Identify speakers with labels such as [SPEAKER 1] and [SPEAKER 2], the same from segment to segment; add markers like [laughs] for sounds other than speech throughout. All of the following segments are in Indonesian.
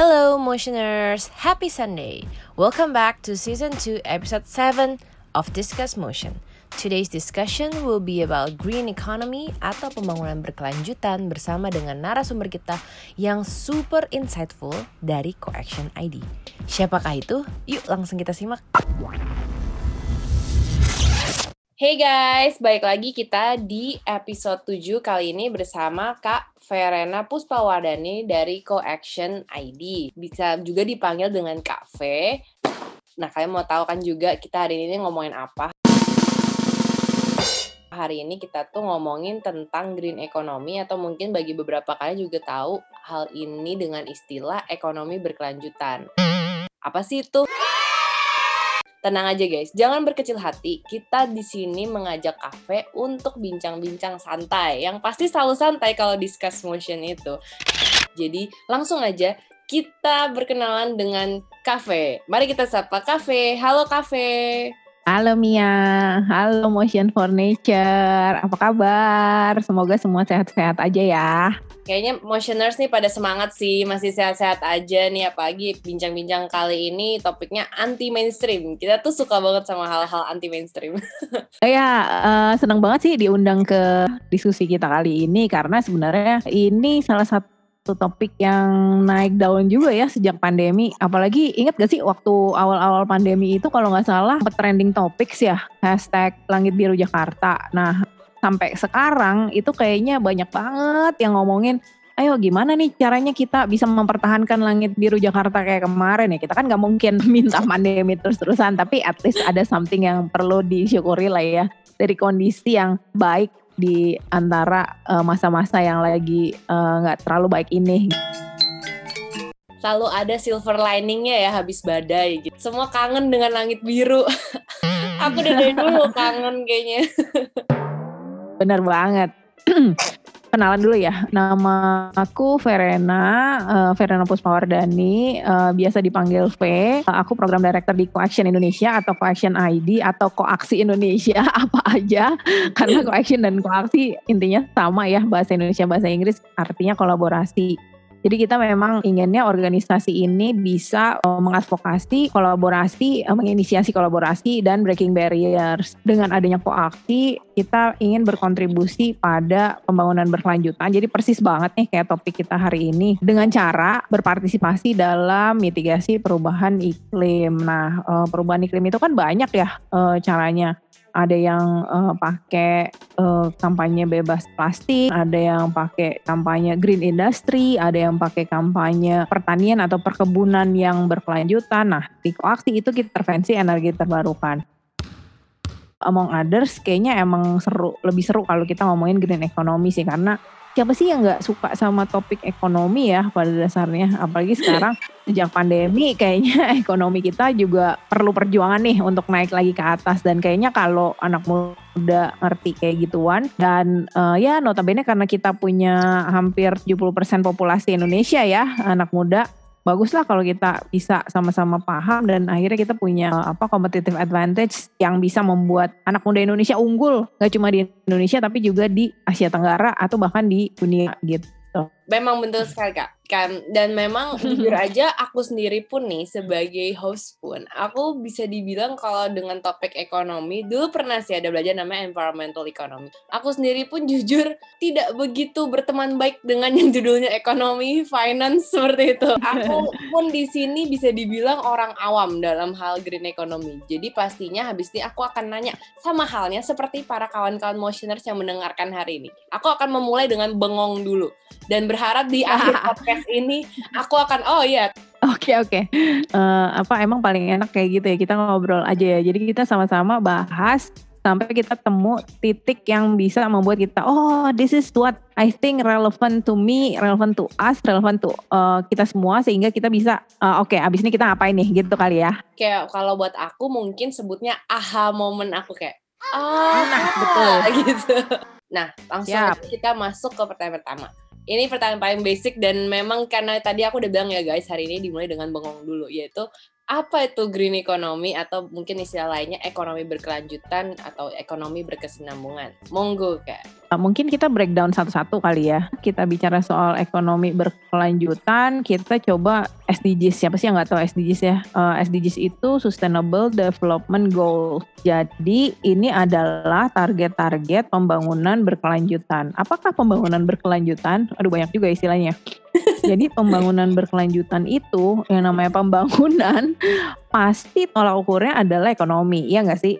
[SPEAKER 1] Hello, motioners! Happy Sunday! Welcome back to season 2, episode 7 of Discuss Motion. Today's discussion will be about green economy atau pembangunan berkelanjutan bersama dengan narasumber kita yang super insightful dari Coaction ID. Siapakah itu? Yuk langsung kita simak. Hey guys, balik lagi kita di episode 7 kali ini bersama Kak Verena Puspawardani dari Coaction ID. Bisa juga dipanggil dengan Kak V. Nah, kalian mau tahu kan juga kita hari ini ngomongin apa? Hari ini kita tuh ngomongin tentang green economy atau mungkin bagi beberapa kalian juga tahu hal ini dengan istilah ekonomi berkelanjutan. Apa sih itu? Tenang aja guys, jangan berkecil hati. Kita di sini mengajak kafe untuk bincang-bincang santai. Yang pasti selalu santai kalau discuss motion itu. Jadi langsung aja kita berkenalan dengan kafe. Mari kita sapa kafe. Halo kafe.
[SPEAKER 2] Halo Mia, halo Motion for Nature, apa kabar? Semoga semua sehat-sehat aja ya.
[SPEAKER 1] Kayaknya motioners nih pada semangat sih, masih sehat-sehat aja nih apalagi bincang-bincang kali ini topiknya anti mainstream. Kita tuh suka banget sama hal-hal anti mainstream. [laughs]
[SPEAKER 2] ya, uh, senang banget sih diundang ke diskusi kita kali ini karena sebenarnya ini salah satu satu topik yang naik daun juga ya sejak pandemi. Apalagi ingat gak sih waktu awal-awal pandemi itu kalau nggak salah trending topics ya hashtag langit biru Jakarta. Nah sampai sekarang itu kayaknya banyak banget yang ngomongin ayo gimana nih caranya kita bisa mempertahankan langit biru Jakarta kayak kemarin ya kita kan nggak mungkin [laughs] minta pandemi terus-terusan tapi at least ada something yang perlu disyukuri lah ya dari kondisi yang baik di antara eh, masa-masa uh, yang lagi eh, nggak uh, terlalu baik ini.
[SPEAKER 1] Selalu ada silver liningnya ya habis badai. Gitu. Semua kangen dengan langit biru. [laughs] Aku udah dari dulu kangen kayaknya.
[SPEAKER 2] Bener banget. [clears throat] Kenalan dulu ya, nama aku Verena, uh, Verena Puspawardani, uh, biasa dipanggil V. Uh, aku program director di Coaction Indonesia atau Coaction ID atau Koaksi Indonesia, [laughs] apa aja. Karena Coaction dan Koaksi intinya sama ya, bahasa Indonesia, bahasa Inggris artinya kolaborasi. Jadi kita memang inginnya organisasi ini bisa uh, mengadvokasi kolaborasi, uh, menginisiasi kolaborasi dan breaking barriers. Dengan adanya koaksi, kita ingin berkontribusi pada pembangunan berkelanjutan. Jadi persis banget nih kayak topik kita hari ini dengan cara berpartisipasi dalam mitigasi perubahan iklim. Nah, uh, perubahan iklim itu kan banyak ya caranya ada yang uh, pakai uh, kampanye bebas plastik, ada yang pakai kampanye green industry, ada yang pakai kampanye pertanian atau perkebunan yang berkelanjutan. Nah, di koaksi itu kita intervensi energi terbarukan. Among others, kayaknya emang seru, lebih seru kalau kita ngomongin green economy sih, karena siapa sih yang nggak suka sama topik ekonomi ya pada dasarnya? Apalagi sekarang sejak pandemi kayaknya [laughs] ekonomi kita juga perlu perjuangan nih untuk naik lagi ke atas. Dan kayaknya kalau anak muda ngerti kayak gituan dan uh, ya notabene karena kita punya hampir 70% populasi Indonesia ya anak muda bagus lah kalau kita bisa sama-sama paham dan akhirnya kita punya apa competitive advantage yang bisa membuat anak muda Indonesia unggul gak cuma di Indonesia tapi juga di Asia Tenggara atau bahkan di dunia gitu.
[SPEAKER 1] Memang betul sekali kak. Kan dan memang [laughs] jujur aja aku sendiri pun nih sebagai host pun aku bisa dibilang kalau dengan topik ekonomi dulu pernah sih ada belajar namanya environmental economy. Aku sendiri pun jujur tidak begitu berteman baik dengan yang judulnya ekonomi finance seperti itu. Aku [laughs] pun di sini bisa dibilang orang awam dalam hal green economy. Jadi pastinya habis ini aku akan nanya sama halnya seperti para kawan-kawan motioners yang mendengarkan hari ini. Aku akan memulai dengan bengong dulu. Dan berharap di akhir podcast ini aku akan oh iya
[SPEAKER 2] Oke okay, oke, okay. uh, eh, apa emang paling enak kayak gitu ya kita ngobrol aja ya. Jadi kita sama-sama bahas sampai kita temu titik yang bisa membuat kita oh this is what I think relevant to me, relevant to us, relevant to uh, kita semua sehingga kita bisa uh, oke okay, abis ini kita ngapain nih gitu kali ya.
[SPEAKER 1] Kayak kalau buat aku mungkin sebutnya aha moment aku kayak ah nah, betul [laughs] gitu. Nah langsung Siap. kita masuk ke pertanyaan pertama ini pertanyaan paling basic dan memang karena tadi aku udah bilang ya guys hari ini dimulai dengan bengong dulu yaitu apa itu green economy atau mungkin istilah lainnya ekonomi berkelanjutan atau ekonomi berkesinambungan? Monggo kak.
[SPEAKER 2] Ah, mungkin kita breakdown satu-satu kali ya. Kita bicara soal ekonomi berkelanjutan, kita coba SDGs. Siapa sih yang nggak tahu SDGs ya? Uh, eh, SDGs itu Sustainable Development Goal. Jadi ini adalah target-target pembangunan berkelanjutan. Apakah pembangunan berkelanjutan? Aduh banyak juga istilahnya. Jadi pembangunan berkelanjutan itu yang namanya pembangunan pasti tolak ukurnya adalah ekonomi, ya nggak sih?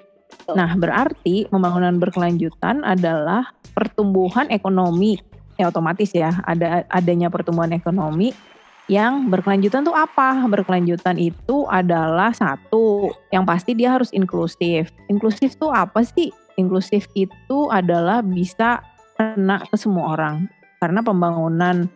[SPEAKER 2] Nah berarti pembangunan berkelanjutan adalah pertumbuhan ekonomi, ya otomatis ya ada adanya pertumbuhan ekonomi yang berkelanjutan tuh apa? Berkelanjutan itu adalah satu, yang pasti dia harus inklusif. Inklusif tuh apa sih? Inklusif itu adalah bisa kena ke semua orang. Karena pembangunan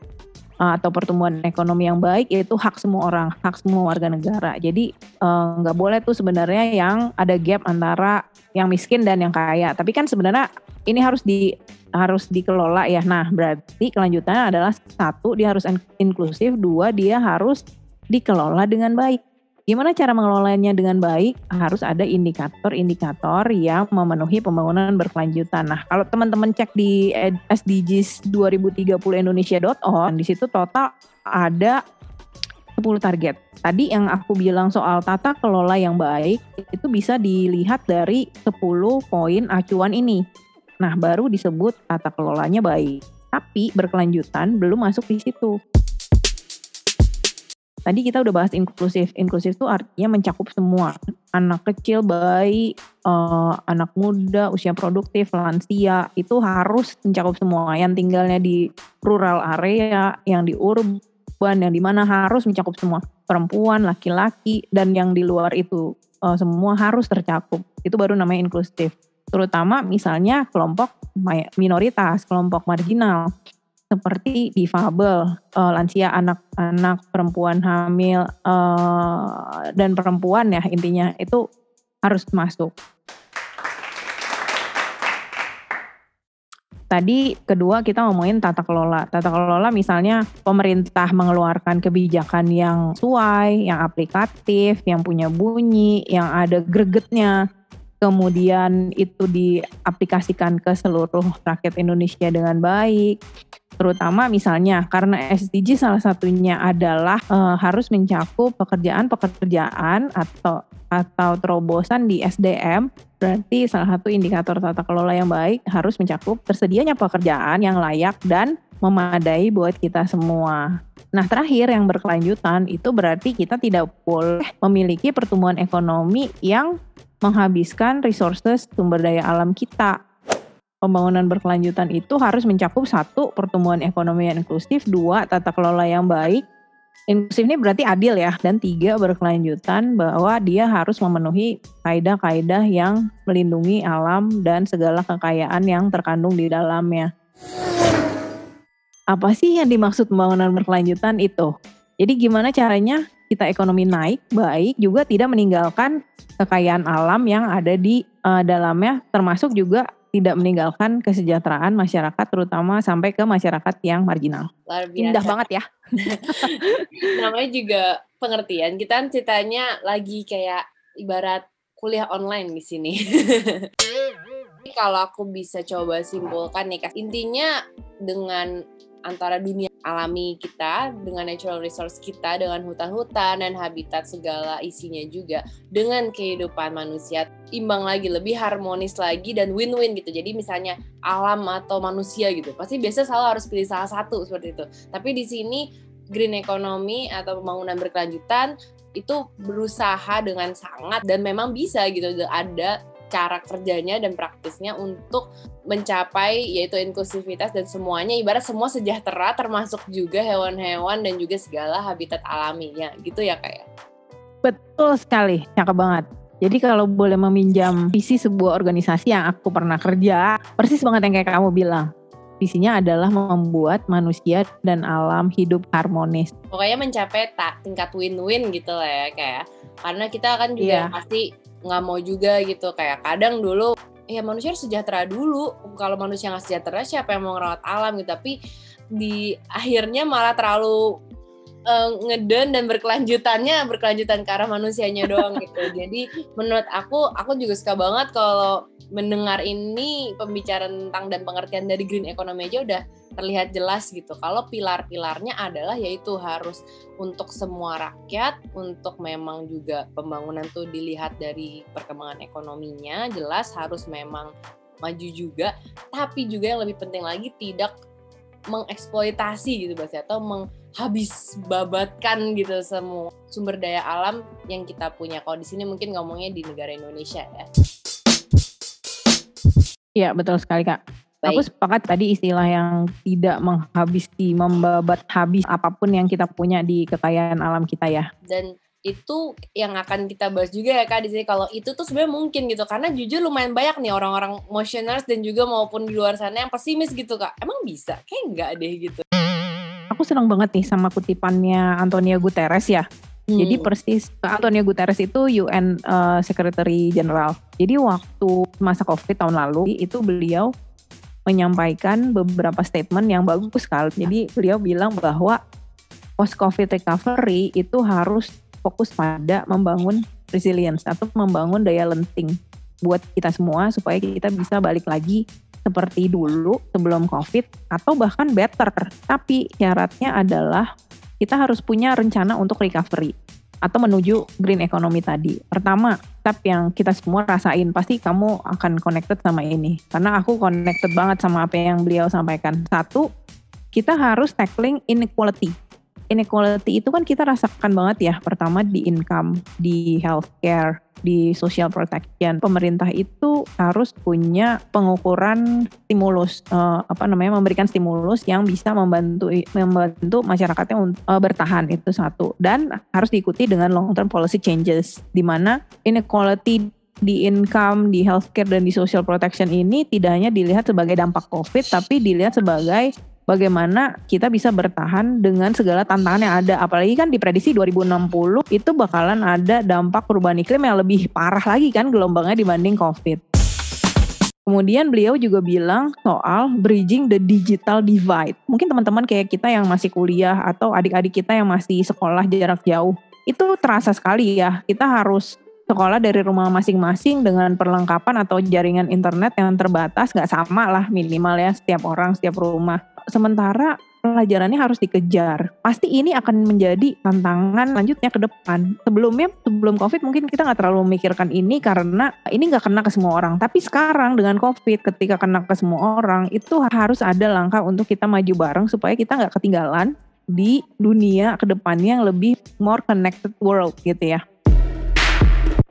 [SPEAKER 2] atau pertumbuhan ekonomi yang baik yaitu hak semua orang, hak semua warga negara. Jadi eh, nggak uh, boleh tuh sebenarnya yang ada gap antara yang miskin dan yang kaya. Tapi kan sebenarnya ini harus di harus dikelola ya. Nah berarti kelanjutannya adalah satu dia harus inklusif, dua dia harus dikelola dengan baik. Gimana cara mengelolanya dengan baik? Harus ada indikator-indikator yang memenuhi pembangunan berkelanjutan. Nah, kalau teman-teman cek di SDGs 2030 Indonesia.org, di situ total ada 10 target. Tadi yang aku bilang soal tata kelola yang baik, itu bisa dilihat dari 10 poin acuan ini. Nah, baru disebut tata kelolanya baik. Tapi berkelanjutan belum masuk di situ. Tadi kita udah bahas inklusif. Inklusif itu artinya mencakup semua. Anak kecil, bayi, uh, anak muda, usia produktif, lansia, itu harus mencakup semua. Yang tinggalnya di rural area, yang di urban, yang di mana harus mencakup semua. Perempuan, laki-laki, dan yang di luar itu uh, semua harus tercakup. Itu baru namanya inklusif. Terutama misalnya kelompok minoritas, kelompok marginal seperti difabel, uh, lansia, anak-anak, perempuan hamil uh, dan perempuan ya intinya itu harus masuk. Tadi kedua kita ngomongin tata kelola. Tata kelola misalnya pemerintah mengeluarkan kebijakan yang sesuai, yang aplikatif, yang punya bunyi, yang ada gregetnya. Kemudian itu diaplikasikan ke seluruh rakyat Indonesia dengan baik terutama misalnya karena SDG salah satunya adalah e, harus mencakup pekerjaan-pekerjaan atau atau terobosan di SDM berarti salah satu indikator tata kelola yang baik harus mencakup tersedianya pekerjaan yang layak dan memadai buat kita semua. Nah, terakhir yang berkelanjutan itu berarti kita tidak boleh memiliki pertumbuhan ekonomi yang menghabiskan resources sumber daya alam kita pembangunan berkelanjutan itu harus mencakup satu pertumbuhan ekonomi yang inklusif, dua tata kelola yang baik. Inklusif ini berarti adil ya, dan tiga berkelanjutan bahwa dia harus memenuhi kaidah-kaidah yang melindungi alam dan segala kekayaan yang terkandung di dalamnya. Apa sih yang dimaksud pembangunan berkelanjutan itu? Jadi gimana caranya kita ekonomi naik baik juga tidak meninggalkan kekayaan alam yang ada di uh, dalamnya termasuk juga tidak meninggalkan kesejahteraan masyarakat terutama sampai ke masyarakat yang marginal.
[SPEAKER 1] Luar biasa.
[SPEAKER 2] Indah banget ya. [laughs]
[SPEAKER 1] Namanya juga pengertian. Kita kan ceritanya lagi kayak ibarat kuliah online di sini. [laughs] Kalau aku bisa coba simpulkan nih, intinya dengan antara dunia alami kita dengan natural resource kita dengan hutan-hutan dan habitat segala isinya juga dengan kehidupan manusia. Imbang lagi lebih harmonis lagi dan win-win gitu. Jadi misalnya alam atau manusia gitu pasti biasa selalu harus pilih salah satu seperti itu. Tapi di sini green economy atau pembangunan berkelanjutan itu berusaha dengan sangat dan memang bisa gitu ada cara kerjanya dan praktisnya untuk mencapai yaitu inklusivitas dan semuanya ibarat semua sejahtera termasuk juga hewan-hewan dan juga segala habitat alaminya gitu ya kayak. Ya?
[SPEAKER 2] Betul sekali, cakep banget. Jadi kalau boleh meminjam visi sebuah organisasi yang aku pernah kerja, persis banget yang kayak kamu bilang. Visinya adalah membuat manusia dan alam hidup harmonis.
[SPEAKER 1] Pokoknya mencapai tak tingkat win-win gitu lah ya kayak. Karena kita kan juga yeah. pasti nggak mau juga gitu. Kayak kadang dulu ya manusia harus sejahtera dulu. Kalau manusia nggak sejahtera siapa yang mau ngerawat alam gitu? Tapi di akhirnya malah terlalu uh, ngeden dan berkelanjutannya berkelanjutan ke arah manusianya doang gitu. [laughs] Jadi menurut aku aku juga suka banget kalau mendengar ini pembicaraan tentang dan pengertian dari green economy aja udah terlihat jelas gitu. Kalau pilar-pilarnya adalah yaitu harus untuk semua rakyat, untuk memang juga pembangunan tuh dilihat dari perkembangan ekonominya, jelas harus memang maju juga, tapi juga yang lebih penting lagi tidak mengeksploitasi gitu bahasa atau menghabis babatkan gitu semua sumber daya alam yang kita punya. Kalau di sini mungkin ngomongnya di negara Indonesia ya.
[SPEAKER 2] Iya betul sekali kak. Baik. Aku sepakat tadi istilah yang tidak menghabisi, membabat habis apa pun yang kita punya di kekayaan alam kita ya.
[SPEAKER 1] Dan itu yang akan kita bahas juga ya kak di sini kalau itu tuh sebenarnya mungkin gitu karena jujur lumayan banyak nih orang-orang motioners dan juga maupun di luar sana yang pesimis gitu kak emang bisa kayak enggak deh gitu
[SPEAKER 2] aku senang banget nih sama kutipannya Antonio Guterres ya Hmm. Jadi persis Antonio Guterres itu UN uh, eh, Secretary General. Jadi waktu masa COVID tahun lalu itu beliau menyampaikan beberapa statement yang bagus sekali. Jadi beliau bilang bahwa post COVID recovery itu harus fokus pada membangun resilience atau membangun daya lenting buat kita semua supaya kita bisa balik lagi seperti dulu sebelum COVID atau bahkan better. Tapi syaratnya adalah kita harus punya rencana untuk recovery atau menuju green economy tadi. Pertama, step yang kita semua rasain pasti kamu akan connected sama ini. Karena aku connected banget sama apa yang beliau sampaikan. Satu, kita harus tackling inequality inequality itu kan kita rasakan banget ya pertama di income, di healthcare, di social protection. Pemerintah itu harus punya pengukuran stimulus uh, apa namanya memberikan stimulus yang bisa membantu membantu masyarakatnya untuk uh, bertahan itu satu dan harus diikuti dengan long term policy changes di mana inequality di income, di healthcare dan di social protection ini tidak hanya dilihat sebagai dampak COVID tapi dilihat sebagai bagaimana kita bisa bertahan dengan segala tantangan yang ada. Apalagi kan diprediksi 2060 itu bakalan ada dampak perubahan iklim yang lebih parah lagi kan gelombangnya dibanding COVID. Kemudian beliau juga bilang soal bridging the digital divide. Mungkin teman-teman kayak kita yang masih kuliah atau adik-adik kita yang masih sekolah jarak jauh, itu terasa sekali ya. Kita harus sekolah dari rumah masing-masing dengan perlengkapan atau jaringan internet yang terbatas, nggak sama lah minimal ya setiap orang, setiap rumah sementara pelajarannya harus dikejar. Pasti ini akan menjadi tantangan lanjutnya ke depan. Sebelumnya, sebelum COVID mungkin kita nggak terlalu memikirkan ini karena ini nggak kena ke semua orang. Tapi sekarang dengan COVID, ketika kena ke semua orang, itu harus ada langkah untuk kita maju bareng supaya kita nggak ketinggalan di dunia ke depannya yang lebih more connected world gitu ya.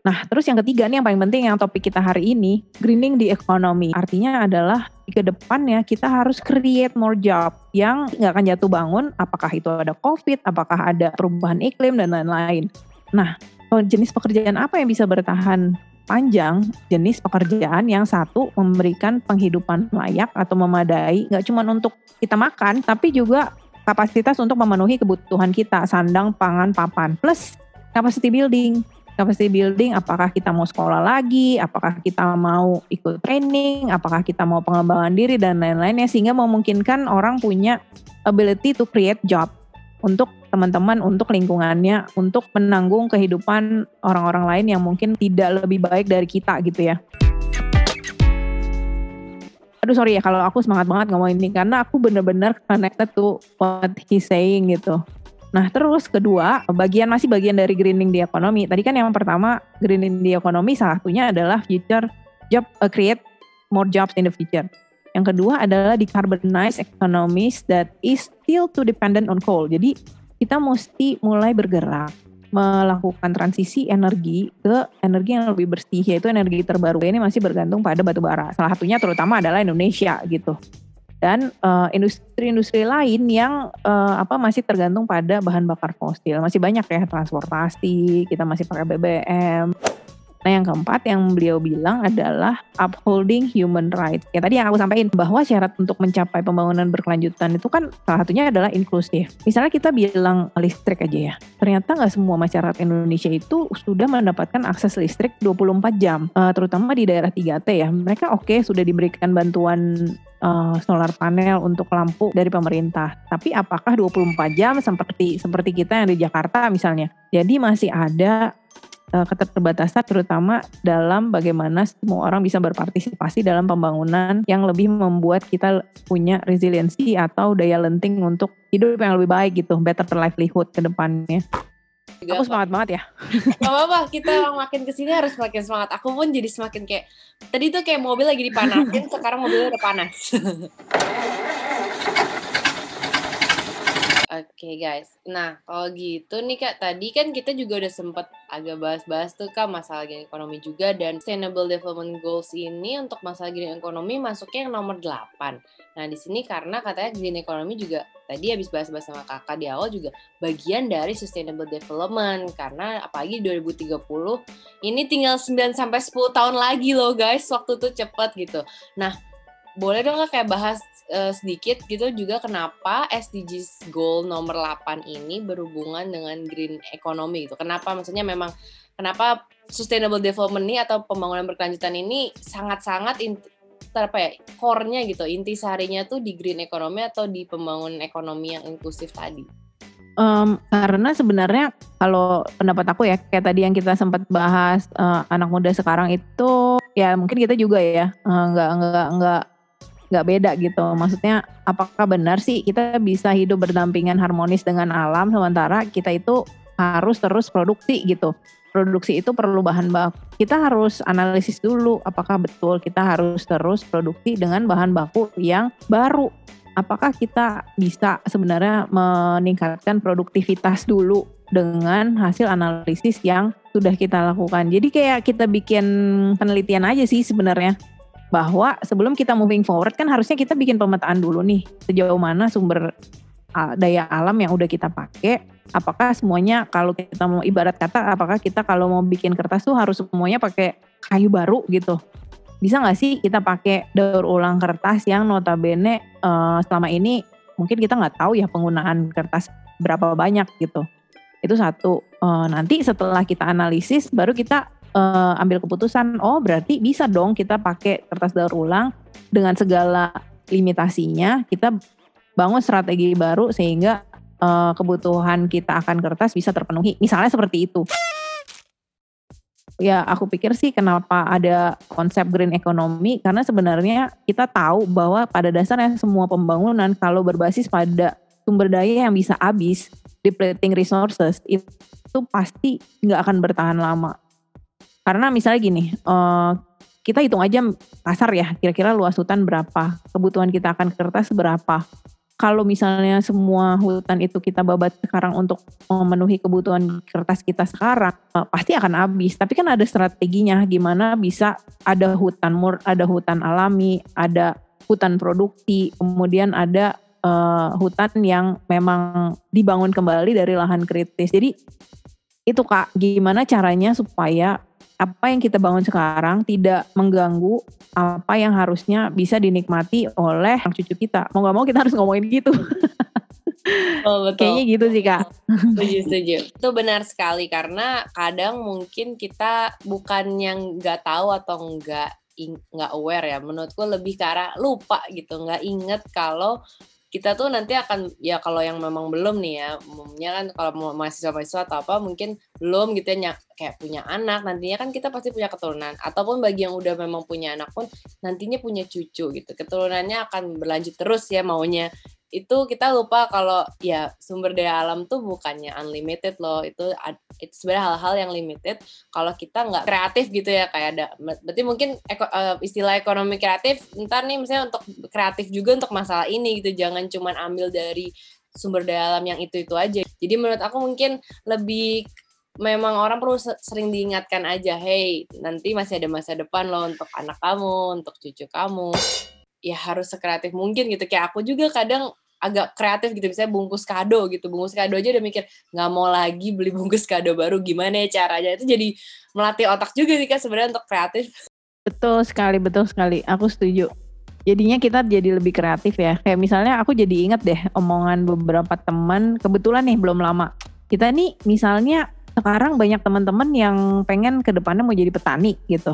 [SPEAKER 2] Nah, terus yang ketiga nih yang paling penting yang topik kita hari ini, greening di ekonomi. Artinya adalah ke depannya kita harus create more job yang nggak akan jatuh bangun, apakah itu ada COVID, apakah ada perubahan iklim dan lain-lain. Nah, jenis pekerjaan apa yang bisa bertahan panjang jenis pekerjaan yang satu memberikan penghidupan layak atau memadai nggak cuma untuk kita makan tapi juga kapasitas untuk memenuhi kebutuhan kita sandang pangan papan plus capacity building capacity building apakah kita mau sekolah lagi, apakah kita mau ikut training, apakah kita mau pengembangan diri dan lain-lainnya sehingga memungkinkan orang punya ability to create job untuk teman-teman, untuk lingkungannya, untuk menanggung kehidupan orang-orang lain yang mungkin tidak lebih baik dari kita gitu ya. Aduh sorry ya kalau aku semangat banget ngomong ini karena aku bener-bener connected to what he's saying gitu. Nah, terus kedua, bagian masih bagian dari greening di ekonomi. Tadi kan yang pertama greening di ekonomi salah satunya adalah future job uh, create more jobs in the future. Yang kedua adalah decarbonize economies that is still too dependent on coal. Jadi kita mesti mulai bergerak melakukan transisi energi ke energi yang lebih bersih yaitu energi terbaru ini masih bergantung pada batu bara. Salah satunya terutama adalah Indonesia gitu dan eh, industri-industri lain yang uh, apa masih tergantung pada bahan bakar fosil. Masih banyak ya transportasi, kita masih pakai BBM. Nah yang keempat yang beliau bilang adalah upholding human rights. Ya tadi yang aku sampaikan bahwa syarat untuk mencapai pembangunan berkelanjutan itu kan salah satunya adalah inklusif. Misalnya kita bilang listrik aja ya. Ternyata nggak semua masyarakat Indonesia itu sudah mendapatkan akses listrik 24 jam. Uh, terutama di daerah 3T ya. Mereka oke okay, sudah diberikan bantuan uh, solar panel untuk lampu dari pemerintah. Tapi apakah 24 jam seperti seperti kita yang di Jakarta misalnya? Jadi masih ada uh, keterbatasan terutama dalam bagaimana semua orang bisa berpartisipasi dalam pembangunan yang lebih membuat kita punya resiliensi atau daya lenting untuk hidup yang lebih baik gitu, better livelihood ke depannya. Aku semangat banget ya.
[SPEAKER 1] Gak apa-apa, kita makin ke sini harus makin semangat. Aku pun jadi semakin kayak, tadi tuh kayak mobil lagi dipanasin, sekarang mobilnya udah panas. [laughs] Oke okay, guys, nah kalau gitu nih kak, tadi kan kita juga udah sempet agak bahas-bahas tuh kak masalah green ekonomi juga dan Sustainable Development Goals ini untuk masalah green ekonomi masuknya yang nomor 8. Nah di sini karena katanya green ekonomi juga tadi habis bahas-bahas sama kakak di awal juga bagian dari Sustainable Development karena apalagi 2030 ini tinggal 9 sampai 10 tahun lagi loh guys, waktu tuh cepet gitu. Nah boleh dong kayak bahas uh, sedikit gitu juga kenapa SDGs goal nomor 8 ini berhubungan dengan green economy gitu. Kenapa maksudnya memang kenapa sustainable development ini atau pembangunan berkelanjutan ini sangat-sangat apa ya core-nya gitu inti sarinya tuh di green economy atau di pembangunan ekonomi yang inklusif tadi
[SPEAKER 2] um, karena sebenarnya kalau pendapat aku ya kayak tadi yang kita sempat bahas uh, anak muda sekarang itu ya mungkin kita juga ya uh, nggak nggak nggak beda gitu. Maksudnya apakah benar sih kita bisa hidup berdampingan harmonis dengan alam sementara kita itu harus terus produksi gitu. Produksi itu perlu bahan baku. Kita harus analisis dulu apakah betul kita harus terus produksi dengan bahan baku yang baru. Apakah kita bisa sebenarnya meningkatkan produktivitas dulu dengan hasil analisis yang sudah kita lakukan. Jadi kayak kita bikin penelitian aja sih sebenarnya bahwa sebelum kita moving forward kan harusnya kita bikin pemetaan dulu nih sejauh mana sumber daya alam yang udah kita pakai apakah semuanya kalau kita mau ibarat kata apakah kita kalau mau bikin kertas tuh harus semuanya pakai kayu baru gitu? Bisa nggak sih kita pakai daur ulang kertas yang notabene uh, selama ini mungkin kita nggak tahu ya penggunaan kertas berapa banyak gitu? Itu satu. Uh, nanti setelah kita analisis baru kita uh, ambil keputusan oh berarti bisa dong kita pakai kertas daur ulang dengan segala limitasinya. Kita bangun strategi baru sehingga uh, kebutuhan kita akan kertas bisa terpenuhi. Misalnya seperti itu. Ya aku pikir sih kenapa ada konsep green economy karena sebenarnya kita tahu bahwa pada dasarnya semua pembangunan kalau berbasis pada sumber daya yang bisa habis depleting resources itu pasti nggak akan bertahan lama karena misalnya gini, uh, kita hitung aja pasar ya, kira-kira luas hutan berapa, kebutuhan kita akan kertas berapa. Kalau misalnya semua hutan itu kita babat sekarang untuk memenuhi kebutuhan kertas kita sekarang, uh, pasti akan habis. Tapi kan ada strateginya, gimana bisa ada hutan mur, ada hutan alami, ada hutan produksi, kemudian ada uh, hutan yang memang dibangun kembali dari lahan kritis. Jadi itu kak, gimana caranya supaya apa yang kita bangun sekarang tidak mengganggu apa yang harusnya bisa dinikmati oleh cucu kita. Mau gak mau kita harus ngomongin gitu. [laughs] Oh, betul. Kayaknya gitu sih kak.
[SPEAKER 1] Setuju, setuju. Itu benar sekali karena kadang mungkin kita bukan yang nggak tahu atau nggak nggak aware ya. Menurutku lebih ke arah lupa gitu, nggak inget kalau kita tuh nanti akan ya kalau yang memang belum nih ya umumnya kan kalau mahasiswa-mahasiswa atau apa mungkin belum gitu ya kayak punya anak nantinya kan kita pasti punya keturunan. Ataupun bagi yang udah memang punya anak pun nantinya punya cucu gitu. Keturunannya akan berlanjut terus ya maunya itu kita lupa kalau ya sumber daya alam tuh bukannya unlimited loh. Itu itu sebenarnya hal-hal yang limited. Kalau kita nggak kreatif gitu ya kayak ada berarti mungkin eko, uh, istilah ekonomi kreatif ntar nih misalnya untuk kreatif juga untuk masalah ini gitu. Jangan cuman ambil dari sumber daya alam yang itu itu aja. Jadi menurut aku mungkin lebih memang orang perlu sering diingatkan aja hey nanti masih ada masa depan loh untuk anak kamu untuk cucu kamu. Ya harus sekreatif mungkin gitu. Kayak aku juga kadang agak kreatif gitu misalnya bungkus kado gitu. Bungkus kado aja udah mikir nggak mau lagi beli bungkus kado baru gimana ya caranya? Itu jadi melatih otak juga sih kan sebenarnya untuk kreatif.
[SPEAKER 2] Betul sekali betul sekali. Aku setuju. Jadinya kita jadi lebih kreatif ya. Kayak misalnya aku jadi inget deh omongan beberapa teman. Kebetulan nih belum lama. Kita nih misalnya sekarang banyak teman-teman yang pengen ke depannya mau jadi petani gitu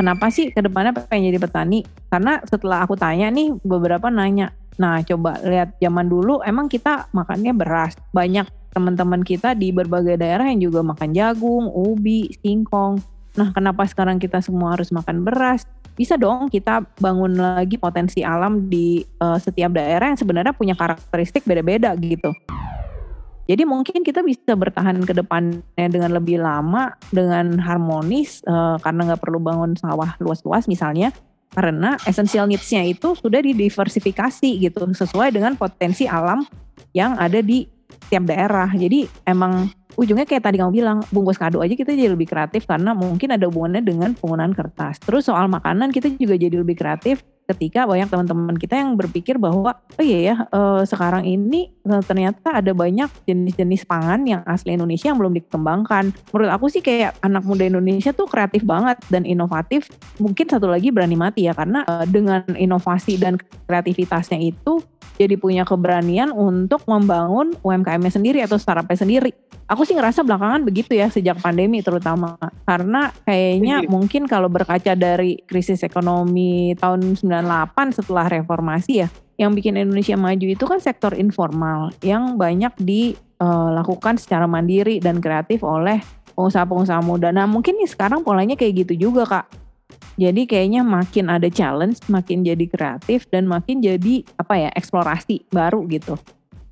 [SPEAKER 2] kenapa sih ke depannya pengen jadi petani? Karena setelah aku tanya nih beberapa nanya, nah coba lihat zaman dulu emang kita makannya beras, banyak teman-teman kita di berbagai daerah yang juga makan jagung, ubi, singkong. Nah kenapa sekarang kita semua harus makan beras? Bisa dong kita bangun lagi potensi alam di uh, setiap daerah yang sebenarnya punya karakteristik beda-beda gitu. Jadi mungkin kita bisa bertahan ke depannya dengan lebih lama, dengan harmonis, uh, karena nggak perlu bangun sawah luas-luas misalnya, karena essential needs-nya itu sudah didiversifikasi gitu, sesuai dengan potensi alam yang ada di tiap daerah. Jadi emang ujungnya kayak tadi kamu bilang, bungkus kado aja kita jadi lebih kreatif karena mungkin ada hubungannya dengan penggunaan kertas. Terus soal makanan kita juga jadi lebih kreatif ketika banyak teman-teman kita yang berpikir bahwa oh iya ya uh, sekarang ini uh, ternyata ada banyak jenis-jenis pangan yang asli Indonesia yang belum dikembangkan. Menurut aku sih kayak anak muda Indonesia tuh kreatif banget dan inovatif. Mungkin satu lagi berani mati ya karena uh, dengan inovasi dan kreativitasnya itu jadi punya keberanian untuk membangun UMKM-nya sendiri atau startup-nya sendiri. Aku sih ngerasa belakangan begitu ya sejak pandemi terutama. Karena kayaknya mungkin kalau berkaca dari krisis ekonomi tahun 98 setelah reformasi ya, yang bikin Indonesia maju itu kan sektor informal yang banyak dilakukan secara mandiri dan kreatif oleh pengusaha-pengusaha muda. Nah mungkin nih sekarang polanya kayak gitu juga kak. Jadi kayaknya makin ada challenge, makin jadi kreatif dan makin jadi apa ya eksplorasi baru gitu.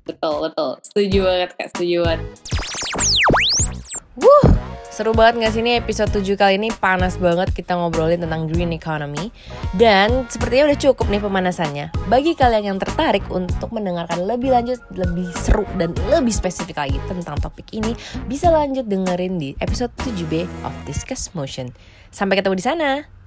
[SPEAKER 1] Betul betul, setuju banget kak, setuju banget. Wuh, seru banget gak sih ini episode 7 kali ini? Panas banget kita ngobrolin tentang green economy. Dan sepertinya udah cukup nih pemanasannya. Bagi kalian yang tertarik untuk mendengarkan lebih lanjut, lebih seru dan lebih spesifik lagi tentang topik ini Bisa lanjut dengerin di episode 7B of Discuss Motion. Sampai ketemu di sana